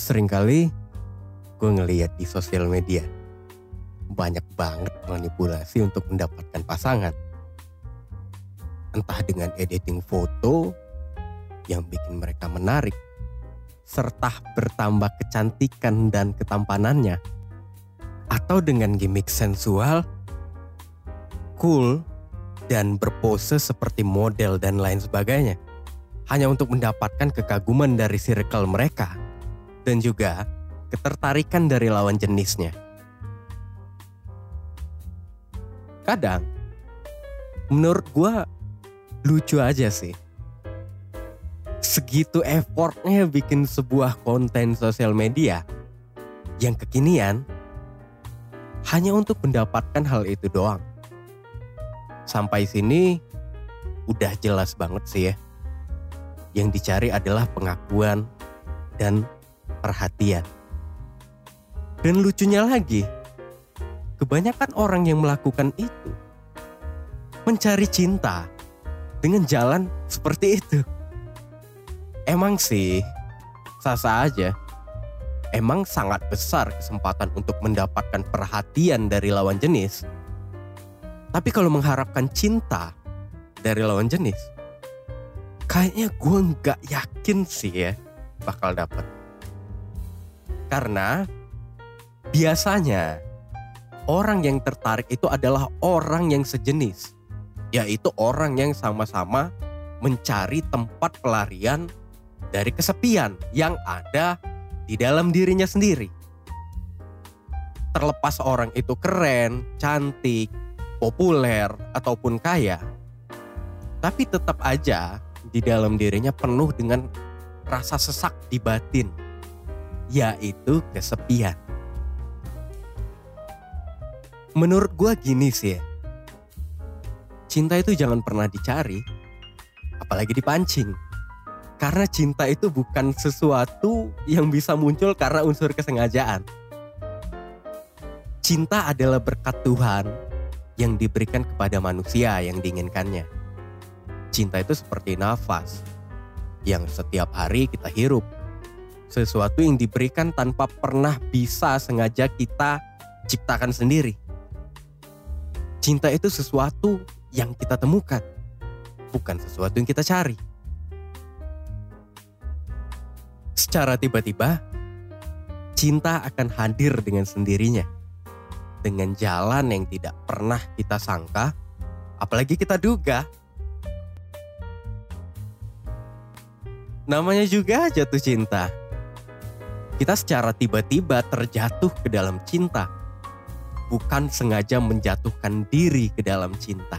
Seringkali gue ngeliat di sosial media banyak banget manipulasi untuk mendapatkan pasangan. Entah dengan editing foto yang bikin mereka menarik, serta bertambah kecantikan dan ketampanannya, atau dengan gimmick sensual, cool, dan berpose seperti model dan lain sebagainya, hanya untuk mendapatkan kekaguman dari circle mereka dan juga ketertarikan dari lawan jenisnya. Kadang, menurut gue lucu aja sih. Segitu effortnya bikin sebuah konten sosial media yang kekinian hanya untuk mendapatkan hal itu doang. Sampai sini udah jelas banget sih ya. Yang dicari adalah pengakuan dan perhatian. Dan lucunya lagi, kebanyakan orang yang melakukan itu mencari cinta dengan jalan seperti itu. Emang sih, sah-sah aja. Emang sangat besar kesempatan untuk mendapatkan perhatian dari lawan jenis. Tapi kalau mengharapkan cinta dari lawan jenis, kayaknya gue nggak yakin sih ya bakal dapat. Karena biasanya orang yang tertarik itu adalah orang yang sejenis, yaitu orang yang sama-sama mencari tempat pelarian dari kesepian yang ada di dalam dirinya sendiri. Terlepas orang itu keren, cantik, populer, ataupun kaya, tapi tetap aja di dalam dirinya penuh dengan rasa sesak di batin yaitu kesepian. Menurut gue gini sih ya, cinta itu jangan pernah dicari, apalagi dipancing. Karena cinta itu bukan sesuatu yang bisa muncul karena unsur kesengajaan. Cinta adalah berkat Tuhan yang diberikan kepada manusia yang diinginkannya. Cinta itu seperti nafas yang setiap hari kita hirup sesuatu yang diberikan tanpa pernah bisa sengaja kita ciptakan sendiri. Cinta itu sesuatu yang kita temukan, bukan sesuatu yang kita cari. Secara tiba-tiba, cinta akan hadir dengan sendirinya, dengan jalan yang tidak pernah kita sangka, apalagi kita duga. Namanya juga jatuh cinta kita secara tiba-tiba terjatuh ke dalam cinta, bukan sengaja menjatuhkan diri ke dalam cinta.